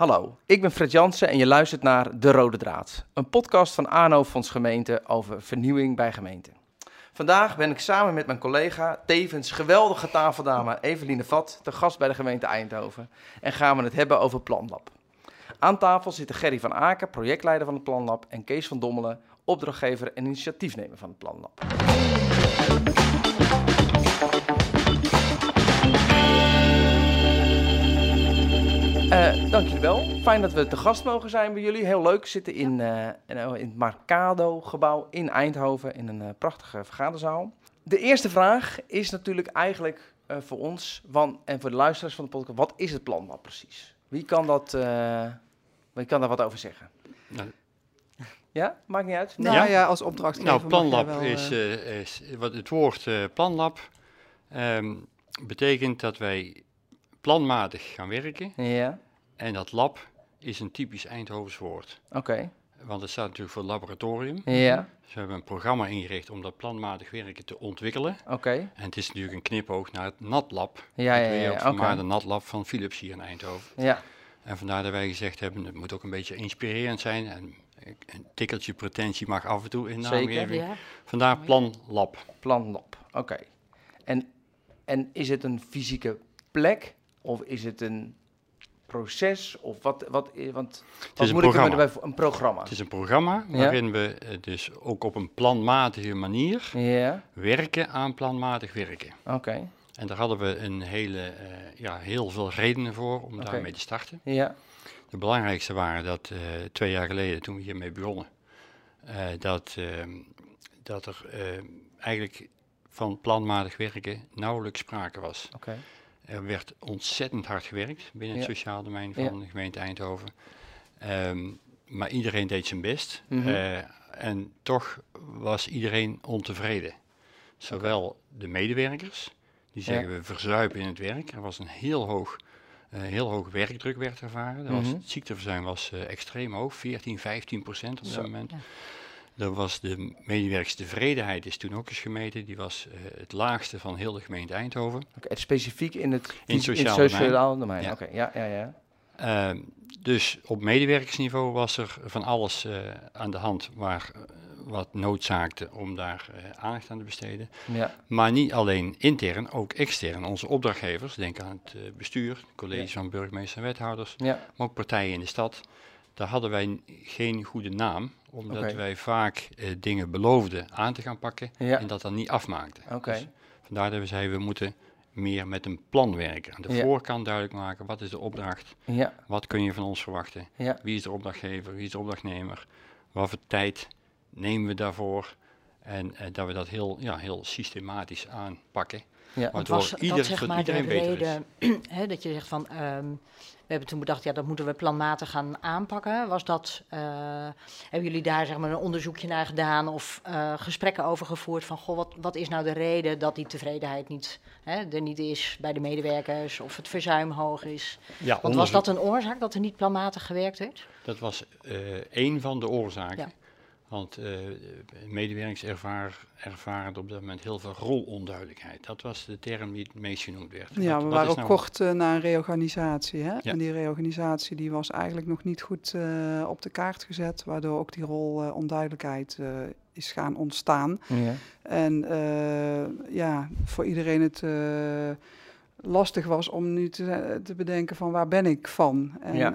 Hallo, ik ben Fred Jansen en je luistert naar De Rode Draad, een podcast van ANO Fonds Gemeente over vernieuwing bij gemeenten. Vandaag ben ik samen met mijn collega, tevens geweldige tafeldame Eveline Vat, te gast bij de gemeente Eindhoven en gaan we het hebben over Planlab. Aan tafel zitten Gerry van Aken, projectleider van het Planlab, en Kees van Dommelen, opdrachtgever en initiatiefnemer van het Planlab. Uh, dank jullie wel. Fijn dat we te gast mogen zijn bij jullie. Heel leuk. We zitten in, uh, in het Marcado-gebouw in Eindhoven in een uh, prachtige vergaderzaal. De eerste vraag is natuurlijk eigenlijk voor ons van, en voor de luisteraars van de podcast: wat is het Planlab precies? Wie kan, dat, wie kan daar wat over zeggen? Nou. Ja, maakt niet uit. Nou ja, ja als opdrachtgever. Nou, Planlab wel, is, is, wat het woord Planlab um, betekent dat wij planmatig gaan werken. Ja. En dat lab is een typisch Eindhovens woord. Oké. Want het staat natuurlijk voor laboratorium. Ja. Dus we hebben een programma ingericht om dat planmatig werken te ontwikkelen. Oké. En het is natuurlijk een knipoog naar het NatLab. Ja, ja, ja. ja okay. de NatLab van Philips hier in Eindhoven. Ja. En vandaar dat wij gezegd hebben, het moet ook een beetje inspirerend zijn. En een tikkeltje pretentie mag af en toe in de naamgeving. Ja. Vandaar Planlab. Planlab, oké. En, en is het een fysieke plek of is het een proces? Of wat, wat, want het is moet een programma. ik erbij Een programma. Het is een programma waarin we eh, dus ook op een planmatige manier ja. werken aan planmatig werken. Oké. En daar hadden we een hele, uh, ja, heel veel redenen voor om okay. daarmee te starten. Ja. De belangrijkste waren dat uh, twee jaar geleden, toen we hiermee begonnen, uh, dat, ehm, dat er eigenlijk van planmatig werken nauwelijks sprake was. Oké. Er werd ontzettend hard gewerkt binnen het sociaal domein van de gemeente Eindhoven. Um, maar iedereen deed zijn best. Mm -hmm. uh, en toch was iedereen ontevreden. Zowel okay. de medewerkers, die zeggen ja. we verzuipen in het werk. Er was een heel hoog, uh, heel hoog werkdruk werd ervaren. Mm -hmm. was, het ziekteverzuim was uh, extreem hoog, 14, 15 procent op dat moment. Er was de medewerkstevredenheid is toen ook eens gemeten. Die was uh, het laagste van heel de gemeente Eindhoven. Okay, specifiek in het, in het sociaal, in het sociaal domein. Ja. Oké, okay, ja, ja, ja. Uh, dus op medewerkersniveau was er van alles uh, aan de hand waar wat noodzaakte om daar aandacht aan te besteden. Ja. Maar niet alleen intern, ook extern. Onze opdrachtgevers, denk aan het bestuur, het college ja. van burgemeester en wethouders, ja. maar ook partijen in de stad. Daar hadden wij geen goede naam omdat okay. wij vaak uh, dingen beloofden aan te gaan pakken ja. en dat dan niet afmaakten. Okay. Dus vandaar dat we zeiden, we moeten meer met een plan werken. Aan de ja. voorkant duidelijk maken, wat is de opdracht? Ja. Wat kun je van ons verwachten? Wie is de opdrachtgever? Wie is de opdrachtnemer? Wat voor tijd nemen we daarvoor? En uh, dat we dat heel, ja, heel systematisch aanpakken. Ja. Want was ieder, dat zeg maar de reden hè, dat je zegt van... Um, we hebben toen bedacht, ja, dat moeten we planmatig gaan aanpakken. Was dat, uh, hebben jullie daar zeg maar een onderzoekje naar gedaan of uh, gesprekken over gevoerd van, goh, wat, wat is nou de reden dat die tevredenheid niet, hè, er niet is bij de medewerkers of het verzuim hoog is? Ja, Want was dat een oorzaak dat er niet planmatig gewerkt werd? Dat was uh, één van de oorzaken. Ja. Want uh, medewerkers ervaren, ervaren op dat moment heel veel rolonduidelijkheid. Dat was de term die het meest genoemd werd. Ja, wat, we waren ook nou kort uh, na een reorganisatie. Hè? Ja. En die reorganisatie die was eigenlijk nog niet goed uh, op de kaart gezet, waardoor ook die rolonduidelijkheid is gaan ontstaan. Ja. En ja, voor iedereen het lastig was om nu te, te, bedenken van waar ben ik van. En ja.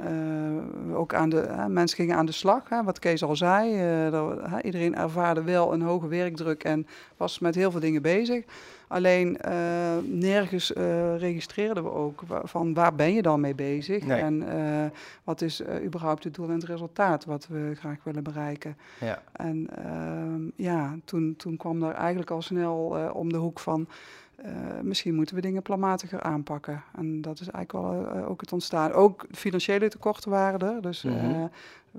uh, ook aan de, uh, mensen gingen aan de slag, hè, wat Kees al zei. Uh, er, iedereen ervaarde wel een hoge werkdruk en was met heel veel dingen bezig. Alleen nergens registreerden we ook van waar ben je dan mee bezig nee. en wat is überhaupt het doel en het resultaat wat we graag willen bereiken. Ja. En ehm, ja, toen, toen kwam er eigenlijk al snel om de hoek van uh, misschien moeten we dingen planmatiger aanpakken. En dat is eigenlijk wel uh, ook het ontstaan. Ook financiële tekorten waren er. Dus mm -hmm.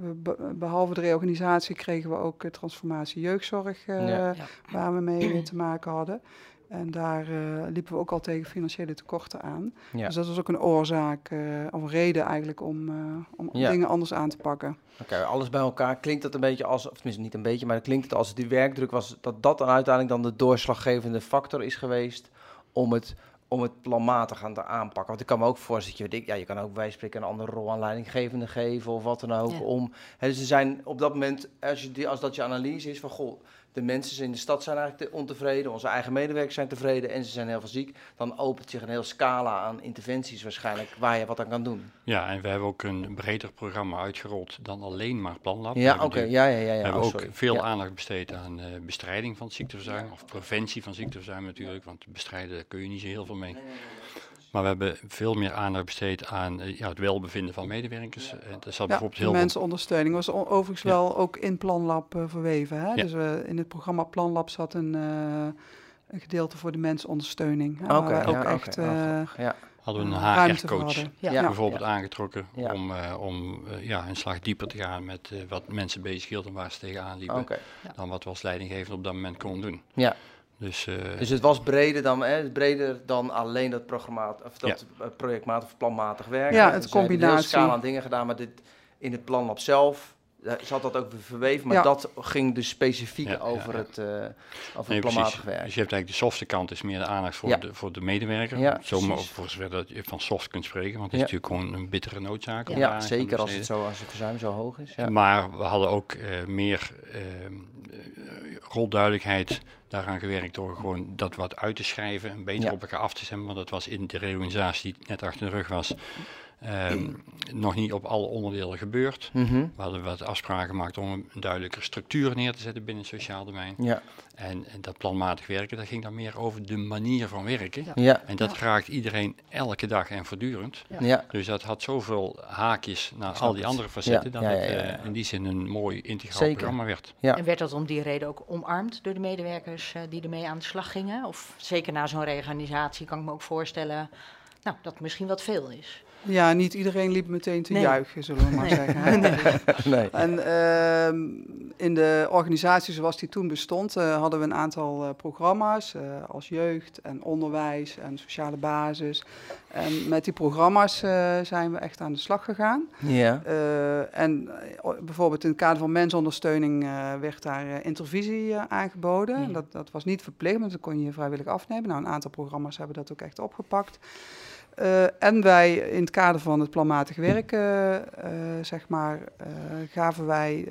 uh, be behalve de reorganisatie kregen we ook transformatie jeugdzorg, ja, ja. waar we mee te maken hadden. En daar liepen we ook al tegen financiële tekorten aan. Ja. Dus dat was ook een oorzaak, of een reden eigenlijk om, om Ja. dingen anders aan te pakken. Oké, alles bij elkaar klinkt dat een beetje als, of tenminste niet een beetje, maar klinkt het als die werkdruk was, dat dat dan uiteindelijk dan de doorslaggevende factor is geweest om het om het planmatig aan te aanpakken? Want ik kan me ook voorstellen, dat je, ja, je kan ook bij spreken een andere rol aan leidinggevende geven of wat dan ook. Om, hè, dus er zijn op dat moment, als, je, als dat je analyse is van, goh, de mensen in de stad zijn eigenlijk ontevreden, onze eigen medewerkers zijn tevreden en ze zijn heel veel ziek, dan opent zich een heel scala aan interventies waarschijnlijk waar je wat aan kan doen. Ja, en we hebben ook een breder programma uitgerold dan alleen maar Planlab. Ja, oké. Ja, ja, ja, ja. We hebben oh, ook veel aandacht besteed aan uh, bestrijding van ziekteverzuim, of preventie van ziekteverzuim natuurlijk, want bestrijden kun je niet zo heel veel mee. Maar we hebben veel meer aandacht besteed aan uh, ja, het welbevinden van medewerkers. Uh, dat zat bijvoorbeeld heel mensenondersteuning was overigens wel ook in Planlab uh, verweven. Hè? Dus in het programma Planlab zat een, een gedeelte voor de mensenondersteuning. Oké, okay, ook echt ja. hadden we een HR-coach bijvoorbeeld aangetrokken om, om ja, een slag dieper te gaan met wat mensen bezig hield en waar ze tegenaan liepen. Okay. Dan wat we als leidinggevende op dat moment konden doen. Ja. Dus, uh, dus het was breder dan, hè, breder dan alleen dat, programma, of dat ja. projectmatig of planmatig werken. Ja, het dus combinatie. Er scala aan dingen gedaan, maar dit, in het planlab zelf zat dat ook verweven, maar dat ging dus specifiek over het, uh, over nee, het planmatig werk. Dus je hebt eigenlijk de softe kant, is meer de aandacht voor, de, voor de medewerker. Ja, Zomaar voor zover dat je van soft kunt spreken, want het is natuurlijk gewoon een bittere noodzaak. Ja, zeker als het, zo, als het verzuim zo hoog is. Maar we hadden ook uh, meer uh, rolduidelijkheid daaraan gewerkt door gewoon dat wat uit te schrijven en beter op elkaar af te stemmen. Want dat was in de reorganisatie die net achter de rug was. Ehm, nog niet op alle onderdelen gebeurd. Mhm. We hadden wat afspraken gemaakt om een duidelijke structuur neer te zetten binnen het sociaal domein. Ja. En, en, dat planmatig werken, dat ging dan meer over de manier van werken. Ja. En dat raakt iedereen elke dag en voortdurend. Ja. Dus dat had zoveel haakjes naar al die andere facetten, dat het uh, in die zin een mooi integraal Zeker. programma werd. En werd dat om die reden ook omarmd door de medewerkers uh, die ermee aan de slag gingen? Of zeker na zo'n reorganisatie kan ik me ook voorstellen nou, dat misschien wat veel is. Ja, niet iedereen liep meteen te juichen, zullen we maar zeggen. nee. nee. En uh, in de organisatie zoals die toen bestond, uh, hadden we een aantal uh, programma's uh, als jeugd en onderwijs en sociale basis. En met die programma's zijn we echt aan de slag gegaan. Ja. en bijvoorbeeld in het kader van mensondersteuning werd daar intervisie aangeboden. Ja. Dat, dat was niet verplicht, maar dat kon je vrijwillig afnemen. Nou, een aantal programma's hebben dat ook echt opgepakt. Uh, en wij in het kader van het planmatig werken, uh, zeg maar, gaven wij,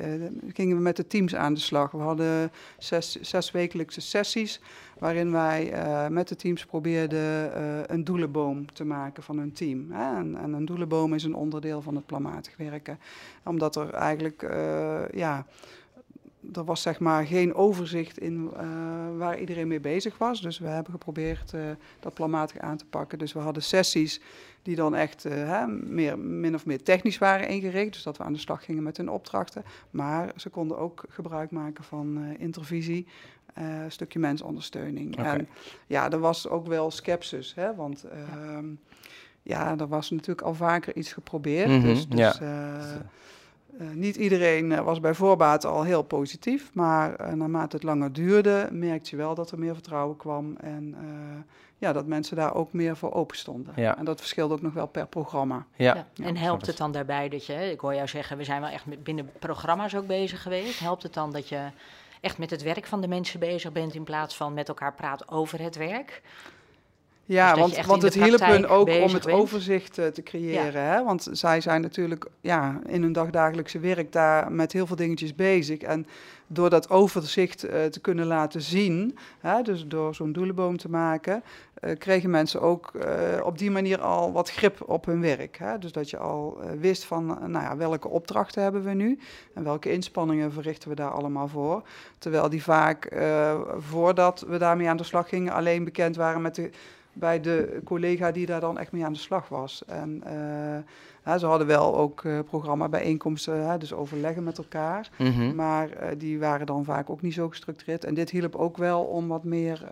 gingen we met de teams aan de slag. We hadden zes, zes wekelijkse sessies waarin wij met de teams probeerden een doelenboom te maken van hun team. Hè? En, en, een doelenboom is een onderdeel van het planmatig werken. Omdat er eigenlijk, ja er was zeg maar geen overzicht in uh, waar iedereen mee bezig was. Dus we hebben geprobeerd uh, dat planmatig aan te pakken. Dus we hadden sessies die dan echt uh, hè, meer, min of meer technisch waren ingericht. Dus dat we aan de slag gingen met hun opdrachten. Maar ze konden ook gebruik maken van intervisie, een stukje mensondersteuning. Okay. En ja, er was ook wel sceptisch, hè, want... Ehm, ja, er was natuurlijk al vaker iets geprobeerd. Mm -hmm, dus, dus ja. Uh, niet iedereen uh, was bij voorbaat al heel positief, maar uh, naarmate het langer duurde, merkte je wel dat er meer vertrouwen kwam en ja, dat mensen daar ook meer voor open stonden. Ja. En dat verschilt ook nog wel per programma. Ja. ja. En helpt het dan daarbij dat je, ik hoor jou zeggen, we zijn wel echt binnen programma's ook bezig geweest. Helpt het dan dat je echt met het werk van de mensen bezig bent in plaats van met elkaar praten over het werk? Ja, dus want, want het hielp hun ook om het overzicht uh, te creëren. Hè? Want zij zijn natuurlijk ja, in hun dagdagelijkse werk daar met heel veel dingetjes bezig. En door dat overzicht uh, te kunnen laten zien, hè, dus door zo'n doelenboom te maken, uh, kregen mensen ook op die manier al wat grip op hun werk. Hè? Dus dat je al wist van nou ja, welke opdrachten hebben we nu en welke inspanningen verrichten we daar allemaal voor. Terwijl die vaak voordat we daarmee aan de slag gingen alleen bekend waren met de bij de collega die daar dan echt mee aan de slag was. En uh, ze hadden wel ook uh, programma bijeenkomsten, dus overleggen met elkaar. Mhm. Maar uh, die waren dan vaak ook niet zo gestructureerd. En dit hielp ook wel om wat meer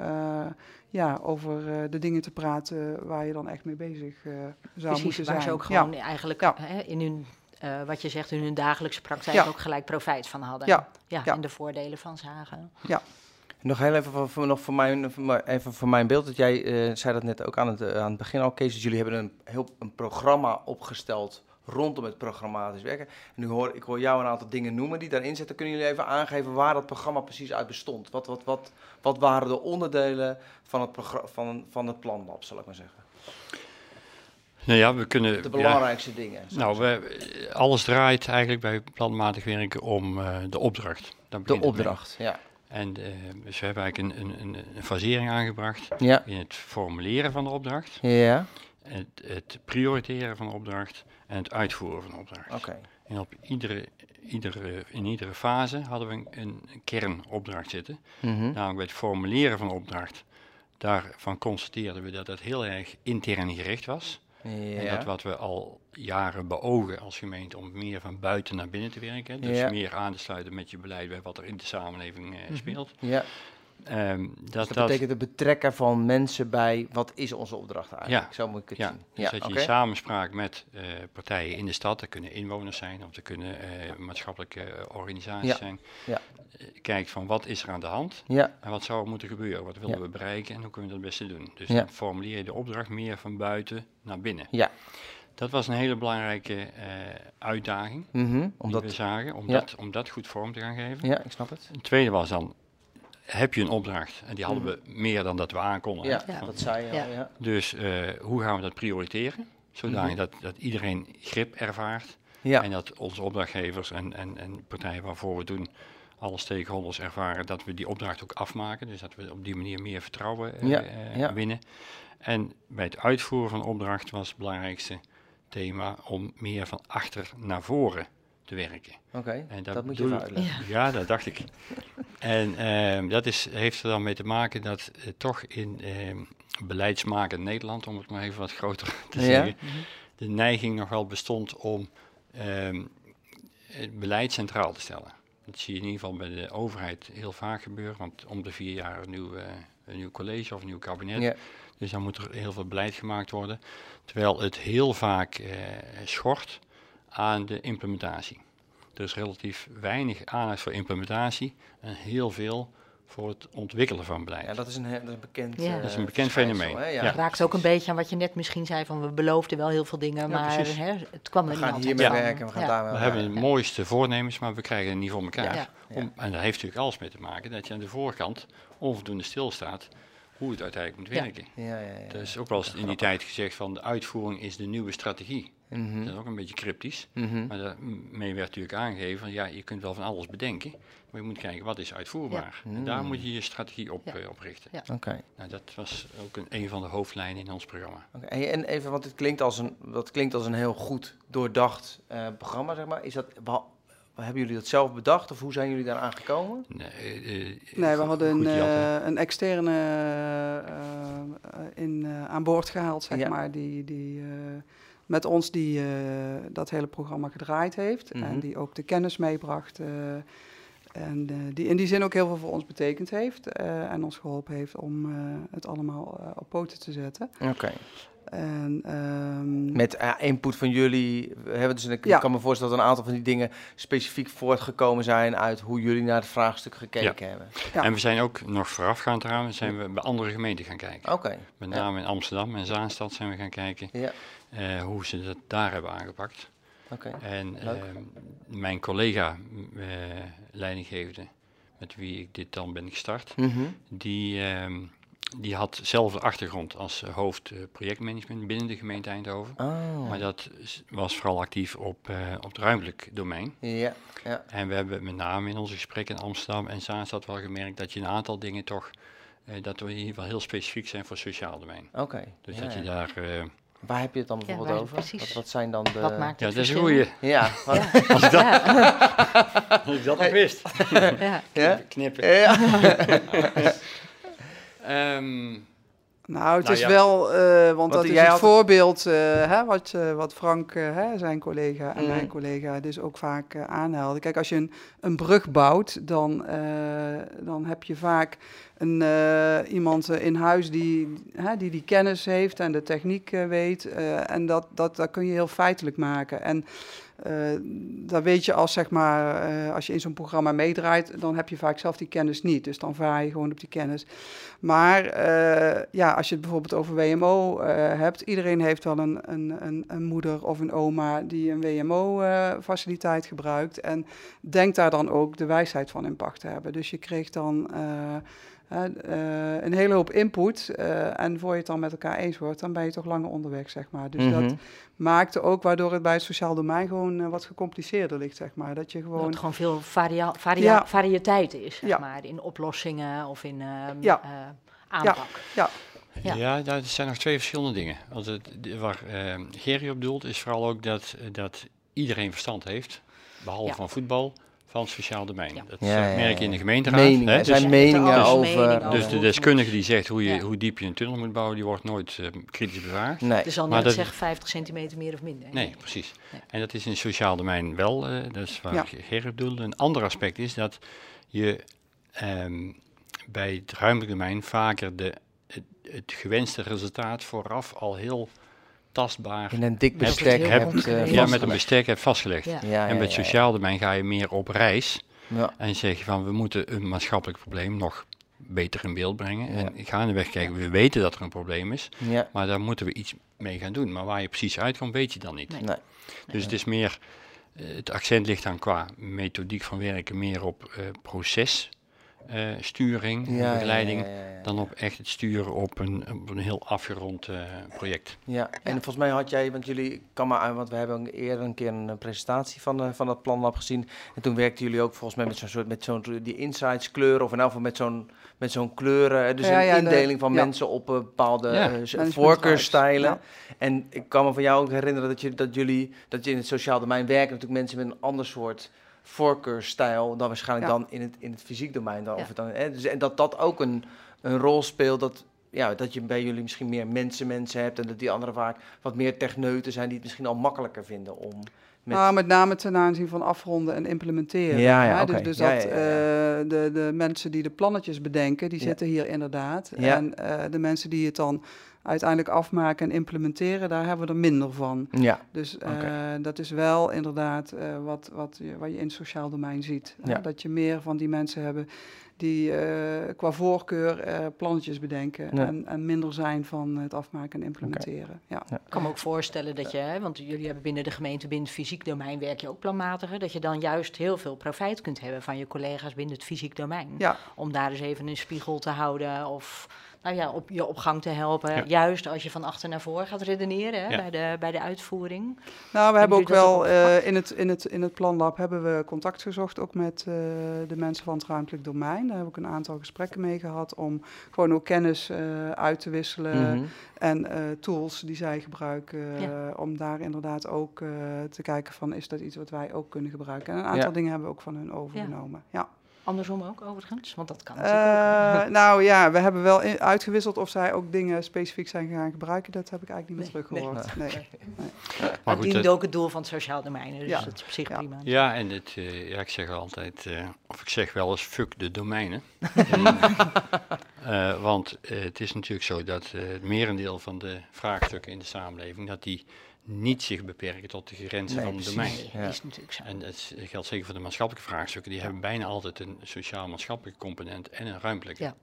ja, over de dingen te praten waar je dan echt mee bezig zou Precies, moeten zijn. Waar ze ook gewoon eigenlijk hè, in hun wat je zegt, in hun dagelijkse praktijk ook gelijk profijt van hadden. Ja. Ja, En de voordelen van zagen. Ja. Nog heel even voor, nog voor, mijn, even voor mijn beeld. Dat jij uh, zei dat net ook aan het, uh, aan het begin al, Kees. jullie hebben een heel een programma opgesteld rondom het programmatisch werken. En nu hoor ik hoor jou een aantal dingen noemen die daarin zitten. Kunnen jullie even aangeven waar dat programma precies uit bestond? Wat, wat, wat, wat waren de onderdelen van het, van, van het planlab, zal ik maar zeggen? Nou ja, we kunnen... De belangrijkste dingen. Nou, we, alles draait eigenlijk bij planmatig werken om uh, de opdracht. de opdracht, ja. En uh, dus we hebben eigenlijk een, een, een, fasering aangebracht ja. in het formuleren van de opdracht, ja. het, het prioriteren van de opdracht en het uitvoeren van de opdracht. Oké. En op iedere, iedere, in iedere fase hadden we een, een kernopdracht zitten. Mm -hmm. Namelijk bij het formuleren van de opdracht, daarvan constateerden we dat het heel erg intern gericht was. Ja. En dat wat we al jaren beogen als gemeente om meer van buiten naar binnen te werken. Dus Ja. meer aan te sluiten met je beleid bij wat er in de samenleving eh, Mhm. speelt. Ja, Ehm, dus dat, dat, dat, betekent het betrekken van mensen bij wat is onze opdracht eigenlijk. Ja. Zo moet ik het ja, zien. dus dat je in samenspraak met eh, partijen in de stad, dat kunnen inwoners zijn of dat kunnen eh, maatschappelijke eh, organisaties Ja. zijn, Ja. kijkt van wat is er aan de hand Ja, en wat zou er moeten gebeuren, wat willen we bereiken en hoe kunnen we dat het beste doen. Dus dan formuleer je de opdracht meer van buiten naar binnen. ja. Dat was een hele belangrijke uitdaging Mhm, die omdat, we zagen, om, dat, om dat goed vorm te gaan geven. ja, ik snap het. Een tweede was dan, heb je een opdracht? En die hadden we meer dan dat we aankonden. Mhm. Ja, Ja. dat zei je Ja. al, ja. Dus eh, hoe gaan we dat prioriteren? Zodanig Mhm. dat, dat iedereen grip ervaart. Ja, En dat onze opdrachtgevers en, en, en partijen waarvoor we het doen, alle stakeholders ervaren dat we die opdracht ook afmaken. Dus dat we op die manier meer vertrouwen eh, Ja, eh, ja. winnen. En bij het uitvoeren van de opdracht was het belangrijkste thema om meer van achter naar voren te werken. oké. En Dat, moet je uitleggen. Ja, dat dacht ik. En ehm, dat is, heeft er dan mee te maken dat eh, toch in ehm beleidsmakend Nederland, om het maar even wat groter te Ja. zeggen, de neiging nog wel bestond om ehm, het beleid centraal te stellen. Dat zie je in ieder geval bij de overheid heel vaak gebeuren, want om de vier jaar een nieuw, een nieuw college of een nieuw kabinet. Ja, Dus dan moet er heel veel beleid gemaakt worden. Terwijl het heel vaak eh, schort aan de implementatie. Er is relatief weinig aandacht voor implementatie en heel veel voor het ontwikkelen van beleid. ja, dat is een, he- dat is een bekend Ja. eh, Dat is een bekend verschijnsel, fenomeen, hè, ja. Ja. Raakt ook een beetje aan wat je net misschien zei van we beloofden wel heel veel dingen, Ja, maar hè, het kwam We er niet gaan hiermee werken, we gaan Ja. daar We wel hebben werken. de mooiste voornemens, maar we krijgen het niet voor elkaar. Ja. Ja. Om, en dat heeft natuurlijk alles mee te maken dat je aan de voorkant onvoldoende stilstaat hoe het uiteindelijk moet Ja. werken. Ja, ja, ja. Er is ook wel eens in die tijd gezegd van de uitvoering is de nieuwe strategie. Mhm, Dat is ook een beetje cryptisch. mhm. Maar daarmee werd natuurlijk aangegeven, ja, je kunt wel van alles bedenken, maar je moet kijken wat is uitvoerbaar. En daar Mm. moet je je strategie op, Ja. eh, op richten. Ja. Oké. Nou, dat was ook een, een van de hoofdlijnen in ons programma. Oké, En en even, want het klinkt als een, dat klinkt als een heel goed doordacht eh, programma, zeg maar. Is dat, wa- hebben jullie dat zelf bedacht of hoe zijn jullie daar aangekomen? Nee, eh, Nee, we hadden een, eh, een externe in, eh, aan boord gehaald, zeg Ja. maar, die, die eh, met ons die, eh, dat hele programma gedraaid heeft Mhm. en die ook de kennis meebracht. eh, en eh, die in die zin ook heel veel voor ons betekend heeft eh, en ons geholpen heeft om eh, het allemaal op poten te zetten. Oké. En, ehm, Met input van jullie, we hebben dus, ik Ja. kan me voorstellen dat een aantal van die dingen specifiek voortgekomen zijn uit hoe jullie naar het vraagstuk gekeken hebben. ja. En we zijn ook nog voorafgaand eraan, zijn we bij andere gemeenten gaan kijken. Oké. Met Ja. name in Amsterdam en Zaanstad zijn we gaan kijken Ja, eh, hoe ze dat daar hebben aangepakt. oké. En ehm, mijn collega, eh, leidinggevende, met wie ik dit dan ben gestart, Mhm. die, ehm, die had zelf de achtergrond als eh, hoofd eh, projectmanagement binnen de gemeente Eindhoven. Oh. Maar dat was vooral actief op, eh, op het ruimtelijk domein. Ja, ja. En we hebben met name in onze gesprekken in Amsterdam en Zaanstad wel gemerkt dat je een aantal dingen toch, eh, dat we ieder geval heel specifiek zijn voor het sociaal domein. Oké. Dus Ja, dat je daar, eh, Waar heb je het dan bijvoorbeeld over? precies. Wat, wat zijn dan de... Wat maakt ja, het dat is een verschil? goeie. Ja, wat- Ja. Als ik dat, Ja. als ik dat nog wist. Ja. Knippen. Ja. Nou, het Nou is ja. wel, eh, want Want dat is het had- voorbeeld eh, hè, wat, eh, wat Frank, hè, zijn collega en Mhm. mijn collega, dus ook vaak aanhaalde. Kijk, als je een, een brug bouwt, dan, dan heb je vaak een, iemand in huis die, hè, die die kennis heeft en de techniek weet. en dat, dat, dat kun je heel feitelijk maken. En dan weet je als, zeg maar, als je in zo'n programma meedraait, dan heb je vaak zelf die kennis niet. Dus dan vaar je gewoon op die kennis. Maar ja, als je het bijvoorbeeld over WMO hebt, iedereen heeft wel een, een, een, een, moeder of een oma die een WMO-faciliteit gebruikt. En denkt daar dan ook de wijsheid van in pacht te hebben. Dus je kreeg dan een hele hoop input. Uh, en voor je het dan met elkaar eens wordt, dan ben je toch langer onderweg, zeg maar. Dus dat mhm. maakte ook waardoor het bij het sociaal domein gewoon wat gecompliceerder ligt, zeg maar. Dat je gewoon... Dat het gewoon veel varia varia variëteit is, zeg maar, in oplossingen of in ehm, ja. aanpak. Ja. Ja. Ja, dat zijn nog twee verschillende dingen. Want het, waar uh, Gerry op doelt, is vooral ook dat, dat iedereen verstand heeft, behalve van voetbal, van sociaal domein. Dat ja, merk je in de gemeenteraad. Meningen, hè? Er zijn dus, meningen over... dus de deskundige die zegt hoe, je, hoe diep je een tunnel moet bouwen, die wordt nooit uh, kritisch bewaard. Nee. Dus al niet zeggen 50 centimeter meer of minder. Nee, precies. En dat is in het sociaal domein wel, uh, dat is waar Gerrit bedoelde. Een ander aspect is dat je um, bij het ruimtelijk domein vaker de, het, het gewenste resultaat vooraf al heel tastbaar. In een dik bestek hebt, uh, Ja, met een bestek hebt vastgelegd. Ja. en met sociaal domein ga je meer op reis. En zeg je van we moeten een maatschappelijk probleem nog beter in beeld brengen. En ik ga in de weg kijken, we weten dat er een probleem is. Maar daar moeten we iets mee gaan doen. Maar waar je precies uitkomt, weet je dan niet. Nee. Dus het is meer, uh, het accent ligt dan qua methodiek van werken meer op uh, proces uh, sturing, begeleiding, dan op echt het sturen op een, op een heel afgerond uh, project. Ja, en volgens mij had jij, want jullie kan maar aan, want we hebben eerder een keer een presentatie van, uh, van dat planlab gezien. En toen werkten jullie ook volgens mij met zo'n soort, met zo'n die insights kleuren, of in elk geval met zo'n met zo'n kleuren, dus een indeling van mensen op bepaalde voorkeurstijlen. En ik kan me van jou ook herinneren dat, je, dat jullie, dat je in het sociaal domein werken, natuurlijk mensen met een ander soort voorkeurstijl dan waarschijnlijk dan in het, in het fysiek domein. Dan, of het dan, hè, dus, en dat dat ook een, een rol speelt dat, ja, dat je bij jullie misschien meer mensen mensen hebt en dat die anderen vaak wat meer techneuten zijn die het misschien al makkelijker vinden om... Met... Nou, met name ten aanzien van afronden en implementeren. Ja, ja, Dus, dus dat uh, de, de mensen die de plannetjes bedenken, die zitten hier inderdaad. En uh, de mensen die het dan uiteindelijk afmaken en implementeren, daar hebben we er minder van. Ja. Dus uh, dat is wel inderdaad uh, wat, wat, je, wat je in het sociaal domein ziet. Ja. dat je meer van die mensen hebben die uh, qua voorkeur plannetjes bedenken en, en, minder zijn van het afmaken en implementeren. Ja. Ik kan me ook voorstellen dat je, want jullie hebben binnen de gemeente, binnen het fysiek domein werk je ook planmatiger, dat je dan juist heel veel profijt kunt hebben van je collega's binnen het fysiek domein. Ja. Om daar eens even een spiegel te houden of nou ja, op je op gang te helpen. Juist als je van achter naar voor gaat redeneren hè, bij, de, bij de uitvoering. Nou, we hebben ook wel uh, in, het, in, het, in het planlab hebben we contact gezocht ook met uh, de mensen van het ruimtelijk domein. Daar heb ik een aantal gesprekken mee gehad om gewoon ook kennis uh, uit te wisselen. Mm -hmm. En tools die zij gebruiken om daar inderdaad ook te kijken van is dat iets wat wij ook kunnen gebruiken. En een aantal dingen hebben we ook van hun overgenomen. ja. Andersom ook overigens? Want dat kan natuurlijk uh, Nou ja, we hebben wel uitgewisseld of zij ook dingen specifiek zijn gaan gebruiken. Dat heb ik eigenlijk niet meer teruggehoord. Nee. nee. nee. Maar goed, dient ook het doel van het sociaal domein, dus ja. dat is op zich ja. prima. Ja, en het, uh, ja, ik zeg altijd, uh, of ik zeg wel eens fuck de domeinen. want het is natuurlijk zo dat het merendeel van de vraagstukken in de samenleving, dat die niet zich beperken tot de grenzen van het domein. Nee, is natuurlijk zo. En dat geldt zeker voor de maatschappelijke vraagstukken. Die hebben bijna altijd een sociaal-maatschappelijke component en een ruimtelijke. Ja.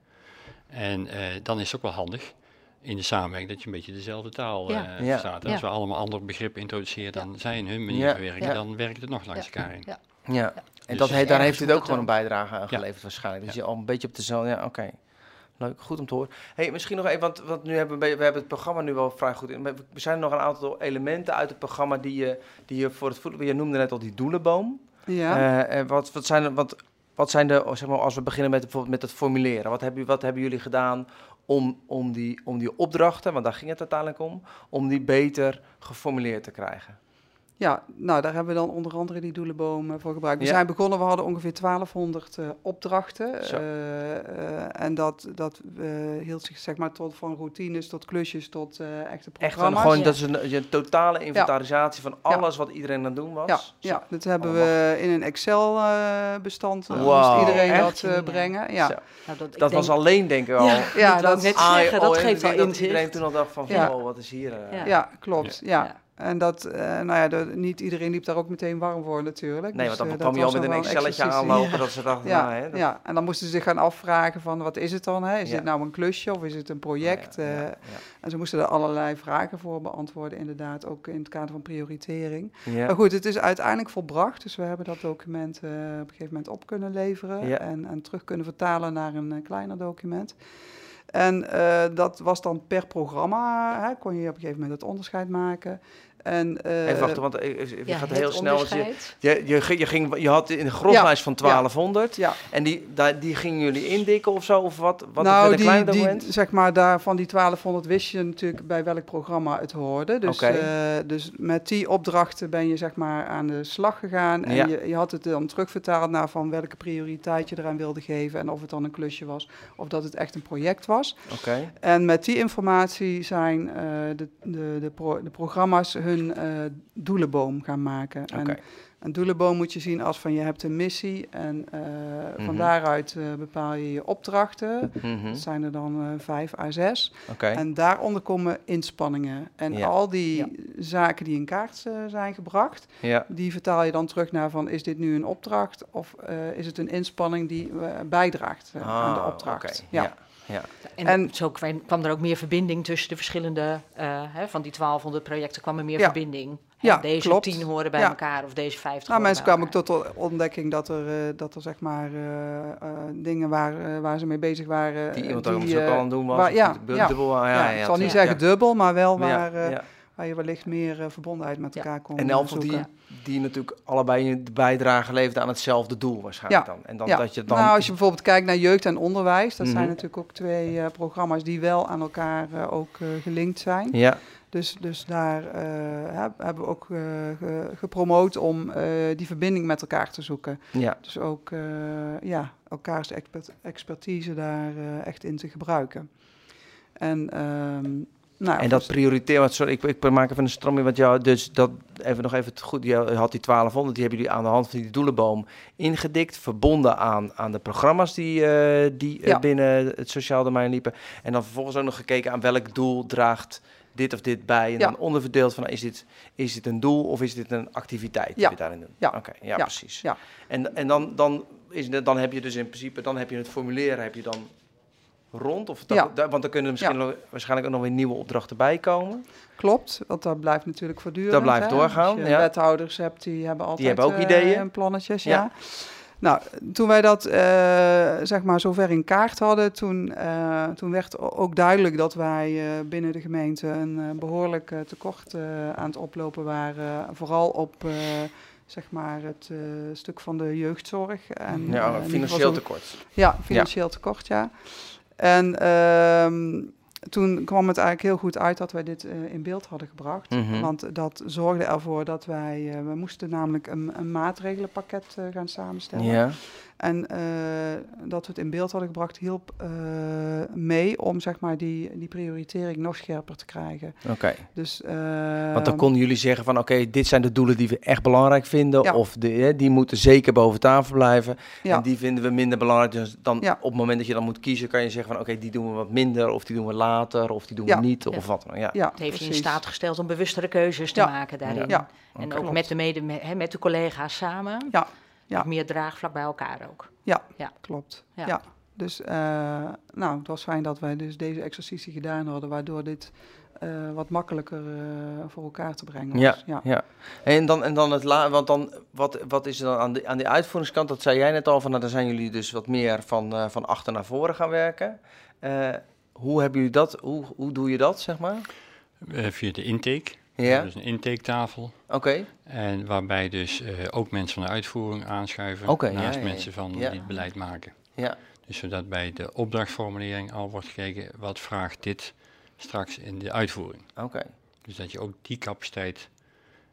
En uh, dan is het ook wel handig in de samenwerking dat je een beetje dezelfde taal ja. uh, verstaat. Als we allemaal andere begrippen introduceren dan zij in hun manier van werken, dan werkt het nog langs elkaar in. Ja, en dus dat daar heeft het ook gewoon een bijdrage aan geleverd waarschijnlijk. Dus je al een beetje op dezelfde, ja oké. Leuk, goed om te horen. Hey, misschien nog even, want, want nu hebben we, we hebben het programma nu wel vrij goed in. Er zijn nog een aantal elementen uit het programma die je, die je voor het voetbal... Je noemde net al die doelenboom. Ja. Uh, wat, wat, zijn, wat, wat zijn de, zeg maar, als we beginnen met bijvoorbeeld met het formuleren. Wat hebben, wat hebben jullie gedaan om, om, die, om die opdrachten, want daar ging het uiteindelijk om, om die beter geformuleerd te krijgen? Ja, nou daar hebben we dan onder andere die doelenboom voor gebruikt. We zijn begonnen, we hadden ongeveer 1200 uh, opdrachten. Uh, uh, en dat, dat hield zich zeg maar tot van routines tot klusjes tot echte programma's. Echt gewoon, dat is een, een totale inventarisatie van alles wat iedereen aan het doen was? Ja, ja dat hebben we in een Excel bestand. Wow, moest iedereen dat brengen. Ja. Nou, dat, dat was alleen denk ik al. Ja, dat, net zeggen, dat geeft al inzicht. Dat iedereen toen al dacht van, oh, wat is hier? Ja, klopt. Ja. En dat, uh, nou ja, niet iedereen liep daar ook meteen warm voor natuurlijk. Nee, dus, want dan kwam je al met een Excelletje aanlopen dat ze dachten, ja, nou, hè, ja, en dan moesten ze zich gaan afvragen van wat is het dan? Hè? Is dit nou een klusje of is het een project? Uh, en ze moesten er allerlei vragen voor beantwoorden inderdaad, ook in het kader van prioritering. Maar goed, het is uiteindelijk volbracht, dus we hebben dat document uh, op een gegeven moment op kunnen leveren en, en terug kunnen vertalen naar een kleiner document. En uh, dat was dan per programma, hè, kon je op een gegeven moment het onderscheid maken. En, uh, Even wachten, want je gaat heel snel. Je, je, je, je, ging, je had in de grondlijst van 1200 ja, en die, daar, die gingen jullie indikken of zo? Of wat? wat nou, die, die, zeg maar, daar, van die 1200 wist je natuurlijk bij welk programma het hoorde. Dus, okay. uh, eh, dus met die opdrachten ben je zeg maar aan de slag gegaan. En je, je had het dan terugvertaald naar van welke prioriteit je eraan wilde geven. En of het dan een klusje was of dat het echt een project was. Okay. En met die informatie zijn uh, de, de, de, pro, de programma's hun uh, doelenboom gaan maken. En een doelenboom moet je zien als van je hebt een missie en uh, van mhm. daaruit uh, bepaal je je opdrachten. Mm Dat zijn er dan vijf à zes. Okay. En daaronder komen inspanningen. En ja. al die ja. zaken die in kaart zijn gebracht, ja. die vertaal je dan terug naar van is dit nu een opdracht of is het een inspanning die bijdraagt ah, aan de opdracht. Okay. ja. Ja. En, en, zo kwam er ook meer verbinding tussen de verschillende, uh, hè, van die 1200 projecten kwam er meer verbinding. Ja, deze klopt. tien horen bij elkaar of deze 50 nou, mensen kwamen ook tot de ontdekking dat er, uh, dat er zeg maar uh, dingen waren waar ze mee bezig waren. Die iemand die, ook al aan doen was. Waar, ja, dubbel, ja, ja, ik zal niet zeggen dubbel, maar wel waar waar je wellicht meer uh, verbondenheid met elkaar kon En elf die, die natuurlijk allebei de bijdrage leefden aan hetzelfde doel waarschijnlijk ja. dan. En dan ja. dat je dan... Nou, als je bijvoorbeeld kijkt naar jeugd en onderwijs, dat zijn mhm. natuurlijk ook twee uh, programma's die wel aan elkaar uh, ook gelinkt zijn. Ja. Dus, dus daar hebben we ook ge, gepromoot om die verbinding met elkaar te zoeken. Ja. Dus ook ja, elkaars expert, expertise daar echt in te gebruiken. En um, nou, en dat prioriteren, sorry, ik, ik maak even een stroming, want jou, dus dat, even nog even goed, je had die 1200, die hebben jullie aan de hand van die doelenboom ingedikt, verbonden aan, aan de programma's die, uh, die uh, binnen het sociaal domein liepen. En dan vervolgens ook nog gekeken aan welk doel draagt dit of dit bij. En ja. dan onderverdeeld van, is dit, is dit een doel of is dit een activiteit die we daarin doen? Ja, Oké, ja, precies. Ja. En, en dan, dan, is, dan heb je dus in principe, dan heb je het formuleren, heb je dan rond? Of dat, ja. want dan kunnen er misschien waarschijnlijk ook nog weer nieuwe opdrachten bij komen. Klopt, want dat blijft natuurlijk voortdurend. Dat blijft doorgaan. Als je wethouders hebt, die hebben altijd die hebben ook ideeën. en plannetjes, ja. Nou, toen wij dat uh, zeg maar zover in kaart hadden, toen, uh, toen werd ook duidelijk dat wij uh, binnen de gemeente een behoorlijk tekort aan het oplopen waren. Vooral op zeg maar het stuk van de jeugdzorg. En, ja, financieel tekort. Ja, financieel tekort, ja. En um, toen kwam het eigenlijk heel goed uit dat wij dit uh, in beeld hadden gebracht. Mm -hmm. Want dat zorgde ervoor dat wij, uh, we moesten namelijk een, een maatregelenpakket uh, gaan samenstellen. Ja. En uh, dat we het in beeld hadden gebracht hielp uh, mee om zeg maar, die, die prioritering nog scherper te krijgen. Oké. Okay. Dus, uh, Want dan konden jullie zeggen van oké, okay, dit zijn de doelen die we echt belangrijk vinden. Ja. Of de, hè, die moeten zeker boven tafel blijven. Ja. En die vinden we minder belangrijk. Dus dan ja. op het moment dat je dan moet kiezen, kan je zeggen van oké, okay, die doen we wat minder. Of die doen we later. Of die doen we niet. Of wat dan. Ja. Ja, het heeft je in staat gesteld om bewustere keuzes te maken daarin. Ja. En ook met de, mede, met, met de collega's samen. Ja ja. meer draagvlak bij elkaar ook. Ja, ja. klopt. Ja. Dus uh, nou, het was fijn dat wij dus deze exercitie gedaan hadden, waardoor dit uh, wat makkelijker uh, voor elkaar te brengen was. Ja, ja. ja. En dan, en dan het la want dan, wat, wat is er dan aan de, aan de uitvoeringskant? Dat zei jij net al, van nou, dan zijn jullie dus wat meer van, van achter naar voren gaan werken. hoe hebben jullie dat, hoe, hoe doe je dat, zeg maar? via de intake. Ja. Dus een intaketafel. Oké. En waarbij dus uh, ook mensen van de uitvoering aanschuiven, okay, naast ja, ja, mensen van die het beleid maken. Ja. Dus zodat bij de opdrachtformulering al wordt gekeken, wat vraagt dit straks in de uitvoering. Oké. Dus dat je ook die capaciteit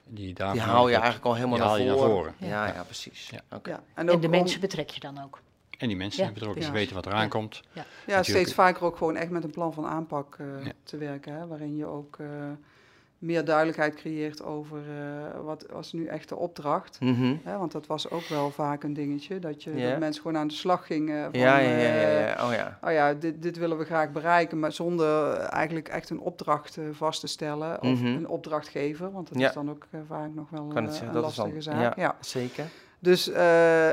die daar Die haal je eigenlijk al helemaal naar voren. naar voren. Ja, ja, precies. Ja. Okay. En, en, de mensen betrek je dan ook. En die mensen ja. betrokken, ze weten wat er aankomt. Ja, ja steeds vaker ook gewoon echt met een plan van aanpak uh, te werken, hè, waarin je ook... Uh, meer duidelijkheid creëert over uh, wat was nu echt de opdracht. Mm want dat was ook wel vaak een dingetje, dat, je, dat mensen gewoon aan de slag gingen. Van, ja, ja, ja, ja, Oh ja. Oh ja, dit, dit willen we graag bereiken, maar zonder eigenlijk echt een opdracht vast te stellen. Of mhm. een opdrachtgever, want dat is dan ook vaak nog wel een lastige zaak. Ja, zeker. Dus uh,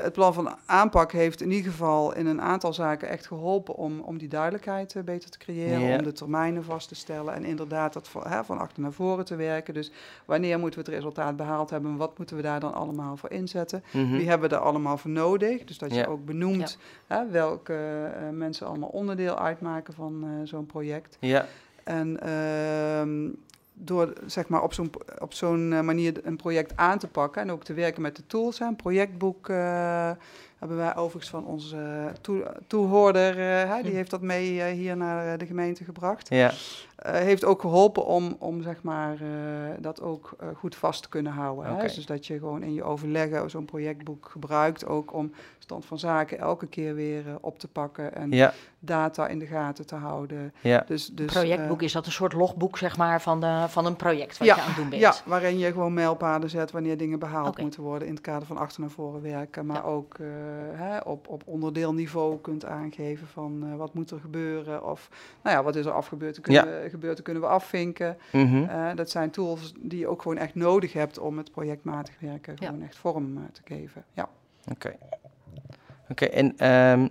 het plan van aanpak heeft in ieder geval in een aantal zaken echt geholpen om, om die duidelijkheid uh, beter te creëren, om de termijnen vast te stellen en inderdaad dat van, hè, van achter naar voren te werken. Dus wanneer moeten we het resultaat behaald hebben, wat moeten we daar dan allemaal voor inzetten? Mm Wie hebben we er allemaal voor nodig? Dus dat je ook benoemt hè, welke uh, mensen allemaal onderdeel uitmaken van zo'n project. Ja. En ehm, door zeg maar, op zo'n op zo'n eh, manier een project aan te pakken en ook te werken met de tools. Een projectboek uh, hebben wij overigens van onze toehoorder, uh, die hm. heeft dat mee hier naar de gemeente gebracht. Ja. Heeft ook geholpen om, om zeg maar, dat ook goed vast te kunnen houden. Hè? Dus dat je gewoon in je overleggen zo'n projectboek gebruikt, ook om stand van zaken elke keer weer op te pakken en ja data in de gaten te houden. Ja. Dus, dus, projectboek, is dat een soort logboek zeg maar, van, de, van een project wat je aan het doen bent? Ja, waarin je gewoon mijlpaden zet wanneer dingen behaald moeten worden in het kader van achter naar voren werken. Maar ook uh, hè, op, op onderdeelniveau kunt aangeven van uh, wat moet er gebeuren of nou ja, wat is er afgebeurd, kunnen, we, gebeurd, kunnen we afvinken. Mm -hmm. dat zijn tools die je ook gewoon echt nodig hebt om het projectmatig werken gewoon echt vorm te geven. Ja. Oké. Oké, en um,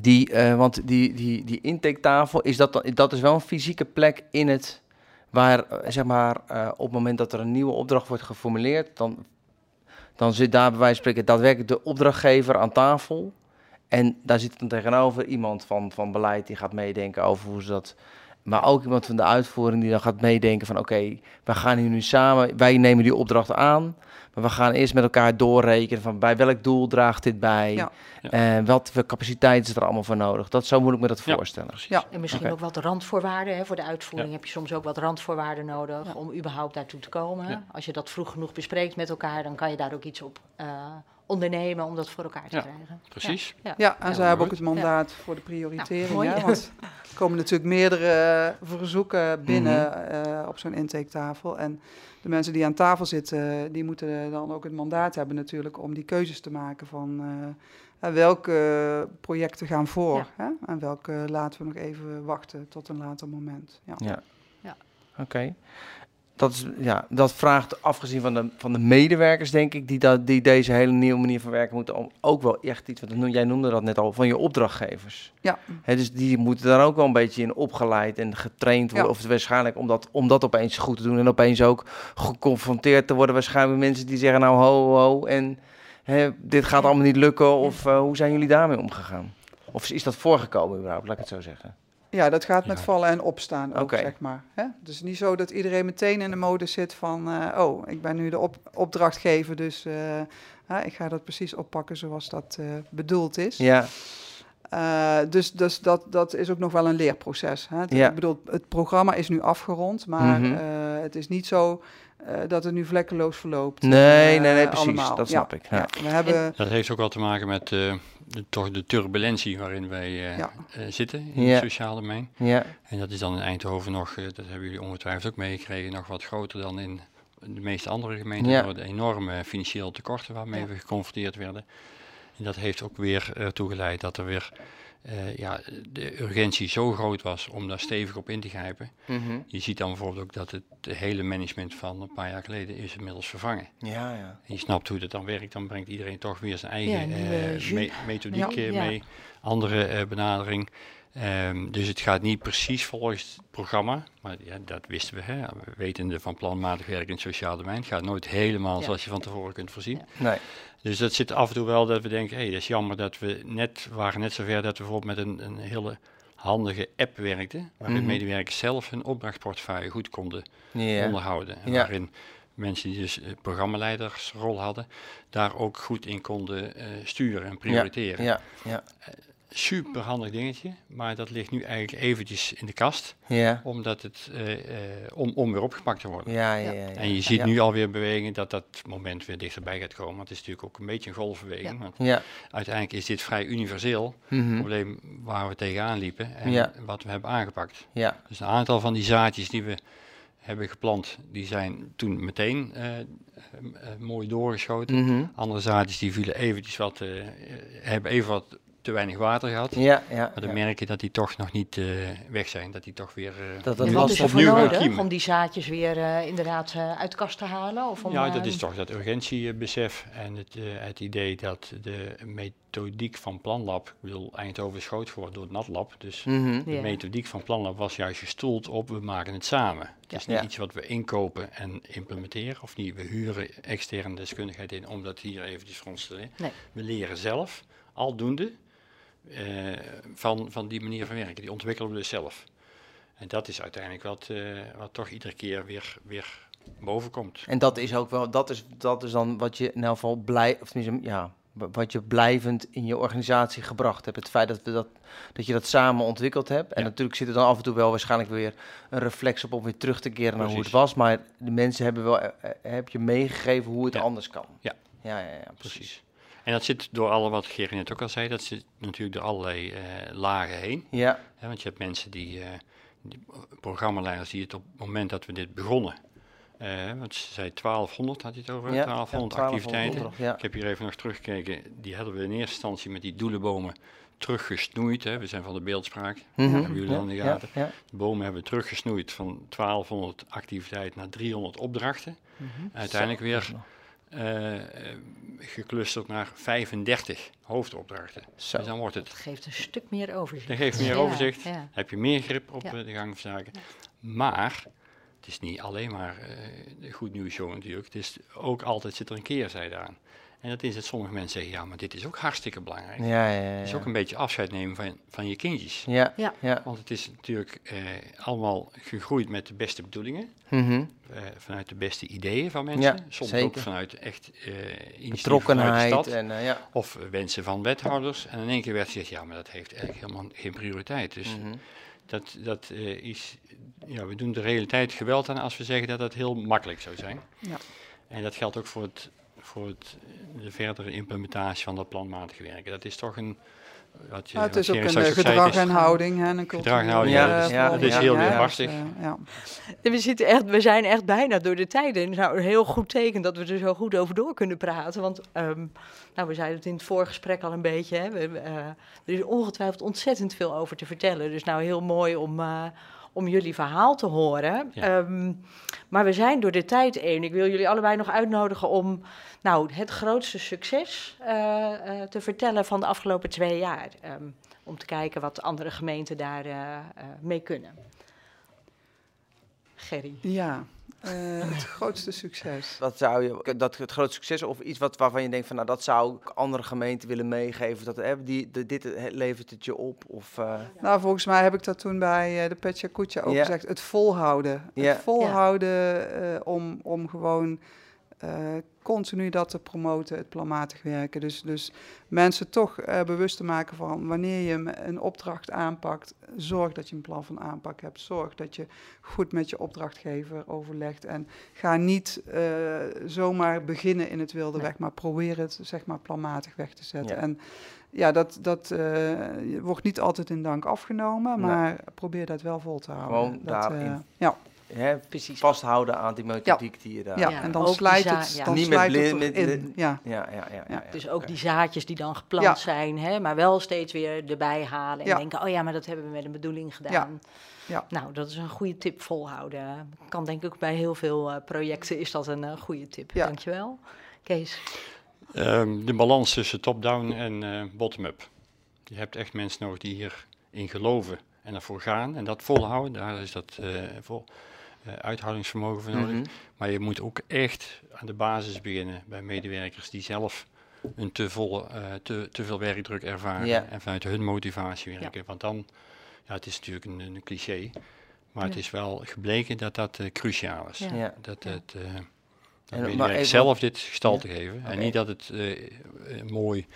die, uh, want die, die, die intaketafel, is dat, dat is wel een fysieke plek in het, waar eh, zeg maar uh, op het moment dat er een nieuwe opdracht wordt geformuleerd, dan, dan zit daar bij wijze van spreken daadwerkelijk de opdrachtgever aan tafel. En daar zit dan tegenover iemand van, van beleid die gaat meedenken over hoe ze dat. Maar ook iemand van de uitvoering die dan gaat meedenken van oké, okay, we gaan hier nu samen, wij nemen die opdracht aan. Maar we gaan eerst met elkaar doorrekenen van bij welk doel draagt dit bij. Ja. En wat voor capaciteit is er allemaal voor nodig. Dat, zo moet ik me dat voorstellen. Ja, en misschien ook wat randvoorwaarden. Hè. Voor de uitvoering heb je soms ook wat randvoorwaarden nodig om überhaupt daartoe te komen. Als je dat vroeg genoeg bespreekt met elkaar, dan kan je daar ook iets op uh, ondernemen om dat voor elkaar te krijgen. Precies. Ja, ja. en zij hebben ook het mandaat voor de prioritering. ja, want er komen natuurlijk meerdere verzoeken binnen mhm. uh, op zo'n intaketafel. En de mensen die aan tafel zitten, die moeten dan ook het mandaat hebben natuurlijk om die keuzes te maken van uh, welke projecten gaan voor hè? en welke laten we nog even wachten tot een later moment. Ja, ja. ja. Dat, is, ja, dat vraagt, afgezien van de, van de medewerkers, denk ik, die, dat, die deze hele nieuwe manier van werken moeten, om ook wel echt iets, want jij noemde dat net al, van je opdrachtgevers. Ja. He, dus die moeten daar ook wel een beetje in opgeleid en getraind worden, of waarschijnlijk om dat, om dat opeens goed te doen en opeens ook geconfronteerd te worden, waarschijnlijk mensen die zeggen, nou ho, ho, en dit gaat allemaal niet lukken, of uh, hoe zijn jullie daarmee omgegaan? Of is dat voorgekomen überhaupt, laat ik het zo zeggen? Ja, dat gaat met vallen en opstaan ook, zeg maar. Hè? Dus niet zo dat iedereen meteen in de mode zit van... Uh, oh, ik ben nu de op opdrachtgever, dus uh, ik ga dat precies oppakken zoals dat uh, bedoeld is. Ja. Dus dus dat, dat is ook nog wel een leerproces. Hè? Ja. Ik bedoel, het programma is nu afgerond, maar mm het is niet zo dat het nu vlekkeloos verloopt. Nee, nee, nee, precies, dat snap ik. Ja. We hebben... Dat heeft ook wel te maken met de, toch de turbulentie waarin wij uh, uh, zitten in het sociale domein. Ja. En dat is dan in Eindhoven nog, uh, dat hebben jullie ongetwijfeld ook meegekregen, nog wat groter dan in de meeste andere gemeenten. Ja. De enorme financiële tekorten waarmee we geconfronteerd werden. En dat heeft ook weer ertoe geleid dat er weer uh, ja, de urgentie zo groot was om daar stevig op in te grijpen. Mm Je ziet dan bijvoorbeeld ook dat het hele management van een paar jaar geleden is inmiddels vervangen. Ja, ja. En je snapt hoe dat dan werkt, dan brengt iedereen toch weer zijn eigen ja, uh, me methodiek ja, mee, andere uh, benadering. Um, dus het gaat niet precies volgens het programma, maar ja, dat wisten we. Hè. We weten van planmatig werk in het sociaal domein. Het gaat nooit helemaal zoals je van tevoren kunt voorzien. Nee. Dus dat zit af en toe wel dat we denken, hé, hey, dat is jammer dat we net, waren net zover dat we bijvoorbeeld met een, een hele handige app werkten, waarin mm medewerkers zelf hun opdrachtportefeuille goed konden onderhouden. En waarin mensen die dus uh, programmaleidersrol hadden, daar ook goed in konden uh, sturen en prioriteren. Ja, ja, uh, super handig dingetje, maar dat ligt nu eigenlijk eventjes in de kast, ja. omdat het, uh, uh, om, om weer opgepakt te worden. Ja, ja, ja, en je ziet nu alweer beweging dat dat moment weer dichterbij gaat komen. Want het is natuurlijk ook een beetje een golfbeweging. Want uiteindelijk is dit vrij universeel, mm -hmm. probleem waar we tegenaan liepen en wat we hebben aangepakt. Ja. Dus een aantal van die zaadjes die we hebben geplant, die zijn toen meteen mooi doorgeschoten. Mm Andere zaadjes die vielen eventjes wat, hebben even wat te weinig water gehad. Ja, ja, maar dan merk je dat die toch nog niet uh, weg zijn. Dat die toch weer uh, dat, dat wat is er voor nodig om die zaadjes weer uh, inderdaad uit de kast te halen? Of om, ja, dat is toch dat urgentiebesef en het, het idee dat de methodiek van Planlab, ik bedoel, Eindhoven is groot geworden door het NatLab, dus mm -hmm. de methodiek van Planlab was juist gestoeld op we maken het samen. Het is niet iets wat we inkopen en implementeren, of niet, we huren externe deskundigheid in om dat hier eventjes voor ons te leren. Nee. We leren zelf, aldoende, uh, van, van die manier van werken. Die ontwikkelen we dus zelf. En dat is uiteindelijk wat, uh, wat toch iedere keer weer, weer boven komt. En dat is ook wel, dat is, dat is dan wat je in elk geval blij, of ja, wat je blijvend in je organisatie gebracht hebt. Het feit dat, we dat, dat je dat samen ontwikkeld hebt. En natuurlijk zit er dan af en toe wel waarschijnlijk weer een reflex op om weer terug te keren naar hoe het was. Maar de mensen hebben wel, eh, heb je meegegeven hoe het anders kan. Ja, ja, ja, ja precies. En dat zit door alle, wat Gerrit net ook al zei, dat zit natuurlijk door allerlei uh, lagen heen. Ja. want je hebt mensen die, uh, die, programmaleiders die het op het moment dat we dit begonnen, uh, want ze zei 1200 had je het over, ja, 1200 activiteiten. Ik heb hier even nog teruggekeken, die hadden we in eerste instantie met die doelenbomen teruggesnoeid. Hè. We zijn van de beeldspraak, mm -hmm. hebben jullie dan in de gaten. De bomen hebben we teruggesnoeid van 1200 activiteiten naar 300 opdrachten. Mm -hmm. Uiteindelijk weer geclusterd naar 35 hoofdopdrachten. Zo. Dus dan wordt het. Dat geeft een stuk meer overzicht. Dat geeft meer overzicht. Ja. Heb je meer grip op de gang van zaken. Maar het is niet alleen maar uh, goed nieuws show natuurlijk. Het is ook altijd zit er een keerzijde aan. En dat is dat sommige mensen zeggen, ja, maar dit is ook hartstikke belangrijk. Ja, ja, ja, Het is ook een beetje afscheid nemen van, van je kindjes. Ja, ja. ja. Want het is natuurlijk eh, allemaal gegroeid met de beste bedoelingen. Mm uh, vanuit de beste ideeën van mensen. Ja, Soms zeker. ook vanuit echt betrokkenheid. Vanuit de stad, en, uh, ja. Of wensen van wethouders. En in één keer werd gezegd, ja, maar dat heeft eigenlijk helemaal geen prioriteit. Dus mm -hmm. dat, dat is, ja, we doen de realiteit geweld aan als we zeggen dat dat heel makkelijk zou zijn. Ja. En dat geldt ook voor het voor het, de verdere implementatie van dat planmatig werken. Dat is toch een. Wat je, het is ook een eh, gedrag en houding. Hè, een gedrag en houding, ja, dat is, ja, is heel ja, lastig. ja. We, zitten echt, we zijn echt bijna door de tijden. Het is nou een heel goed teken dat we er zo goed over door kunnen praten. Want um, nou, we zeiden het in het voorgesprek al een beetje. Hè, we, uh, er is ongetwijfeld ontzettend veel over te vertellen. Dus nou heel mooi om, uh, om jullie verhaal te horen. Um, maar we zijn door de tijd heen. Ik wil jullie allebei nog uitnodigen om nou, het grootste succes uh, uh, te vertellen van de afgelopen twee jaar. Um, om te kijken wat andere gemeenten daar uh, mee kunnen. Gerry. Ja, het grootste succes. Wat zou je, dat het grootste succes of iets wat, waarvan je denkt van nou dat zou ik andere gemeenten willen meegeven, dat hè, die, de, dit levert het je op? Of, Nou, volgens mij heb ik dat toen bij de Petja Koetje ook gezegd, het volhouden. Het volhouden om, om gewoon continu dat te promoten, het planmatig werken. Dus, dus mensen toch uh, bewust te maken van wanneer je een opdracht aanpakt, zorg dat je een plan van aanpak hebt. Zorg dat je goed met je opdrachtgever overlegt. En ga niet uh, zomaar beginnen in het wilde weg, maar probeer het zeg maar planmatig weg te zetten. En ja, dat, dat wordt niet altijd in dank afgenomen, maar probeer dat wel vol te houden. Gewoon dat, daarin. ja hè, precies vasthouden aan die methodiek die je daar... Ja, en dan slijt het, dan Niet met, het met, in. Ja. Ja, ja, ja, ja, Dus ook die zaadjes die dan geplant zijn, hè, maar wel steeds weer erbij halen en denken, oh ja, maar dat hebben we met een bedoeling gedaan. Ja. Nou, dat is een goede tip volhouden. Kan denk ik bij heel veel uh, projecten is dat een uh, goede tip. Ja. Dankjewel. Kees? Um, de balans tussen top-down en uh, bottom-up. Je hebt echt mensen nodig die hierin geloven en ervoor gaan en dat volhouden. Daar is dat vol. Eh, uithoudingsvermogen voor nodig. Mhm. Maar je moet ook echt aan de basis beginnen bij medewerkers die zelf een te, volle, uh, te, te veel werkdruk ervaren en vanuit hun motivatie werken. Want dan, ja, het is natuurlijk een, een cliché, maar het is wel gebleken dat dat uh, cruciaal is. Dat het uh, zelf dit gestalte geven en niet dat het mooi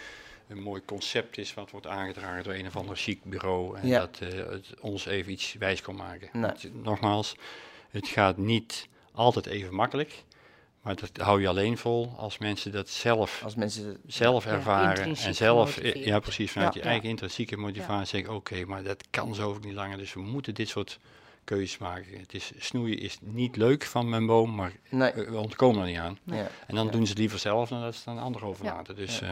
een mooi concept is wat wordt aangedragen door een of ander chic bureau en dat het ons even iets wijs kan maken. Nogmaals, het gaat niet altijd even makkelijk. Maar dat hou je alleen vol als mensen dat zelf, als mensen zelf ervaren. en zelf, ja precies, vanuit je eigen intrinsieke motivatie zeggen, oké, maar dat kan zo niet langer. Dus we moeten dit soort keuzes maken. Het is, snoeien is niet leuk van mijn boom, maar we ontkomen er niet aan. Ja. En dan doen ze het liever zelf dan dat ze het aan anderen overlaten. Dus, uh,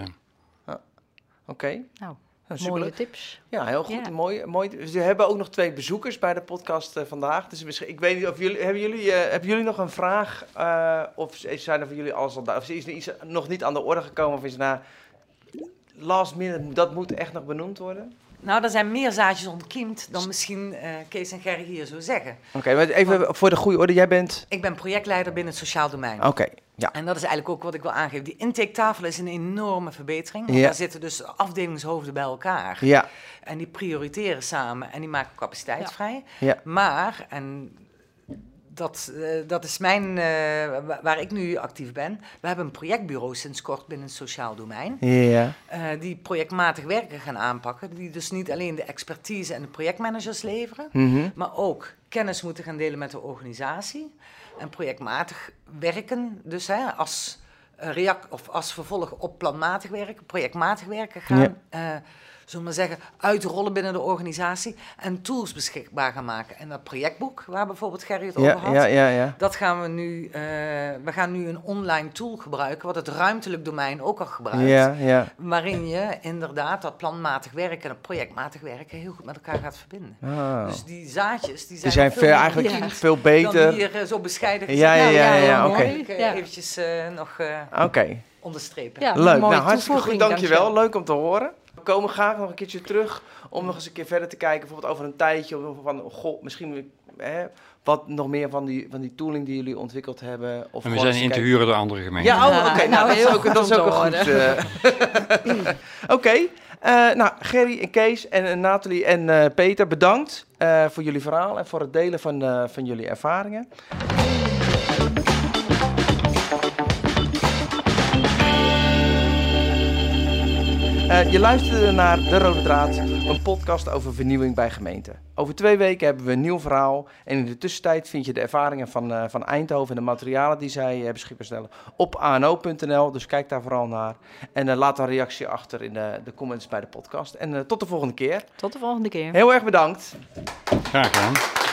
Oké. Nou, Mooie tips. Ja, heel goed. Mooi, mooi. We hebben ook nog twee bezoekers bij de podcast uh, vandaag. Dus misschien, ik weet niet of jullie hebben jullie, uh, hebben jullie nog een vraag? Uh, of zijn er voor jullie alles al Of is er iets nog niet aan de orde gekomen? Of is nou last minute, dat moet echt nog benoemd worden? Nou, er zijn meer zaadjes ontkiemd dan misschien Kees en Gerry hier zo zeggen. Oké, maar even voor de goede orde, jij bent... Ik ben projectleider binnen het sociaal domein. Oké, ja. En dat is eigenlijk ook wat ik wil aangeven. Die intaketafel is een enorme verbetering. Want ja. daar zitten dus afdelingshoofden bij elkaar. Ja. En die prioriteren samen en die maken capaciteit ja. vrij. Ja. Maar, en dat, uh, dat is mijn, uh, waar ik nu actief ben. We hebben een projectbureau sinds kort binnen het sociaal domein. Ja. Uh, die projectmatig werken gaan aanpakken. Die dus niet alleen de expertise en de projectmanagers leveren, mm -hmm. maar ook kennis moeten gaan delen met de organisatie. En projectmatig werken, dus hè, als, react of als vervolg op planmatig werken, projectmatig werken gaan. Ja zullen we zeggen, uitrollen binnen de organisatie en tools beschikbaar gaan maken. En dat projectboek, waar bijvoorbeeld Gerry het ja, over had, ja, ja, ja. dat gaan we nu, uh, we gaan nu een online tool gebruiken, wat het ruimtelijk domein ook al gebruikt. Ja, ja. Waarin je inderdaad dat planmatig werken en dat projectmatig werken heel goed met elkaar gaat verbinden. Oh. Dus die zaadjes, die zijn, die zijn veel, veel eigenlijk ja. veel beter. Dan hier uh, zo bescheiden gezegd. Ja, ja, ja, ja, ja oké. Okay. Uh, eventjes nog Oké. Okay. onderstrepen. Ja, Leuk, nou hartstikke goed, dankjewel. dankjewel. Leuk om te horen. We komen graag nog een keertje terug om nog eens een keer verder te kijken, bijvoorbeeld over een tijdje, of van, goh, misschien hè, wat nog meer van die, van die tooling die jullie ontwikkeld hebben. Of en we zijn in te huren door andere gemeenten. Ja, oh, oké, okay, nou, nou, dat is ook, dat is ook een goed. Uh, oké, okay, uh, nou, Gerry en Kees en uh, Nathalie en uh, Peter, bedankt voor jullie verhaal en voor het delen van, van jullie ervaringen. Uh, je luisterde naar De Rode Draad, een podcast over vernieuwing bij gemeenten. Over twee weken hebben we een nieuw verhaal. En in de tussentijd vind je de ervaringen van, uh, van Eindhoven en de materialen die zij uh, beschikbaar stellen op ano.nl. Dus kijk daar vooral naar. En laat een reactie achter in de, de comments bij de podcast. En tot de volgende keer. Tot de volgende keer. Heel erg bedankt. Graag gedaan.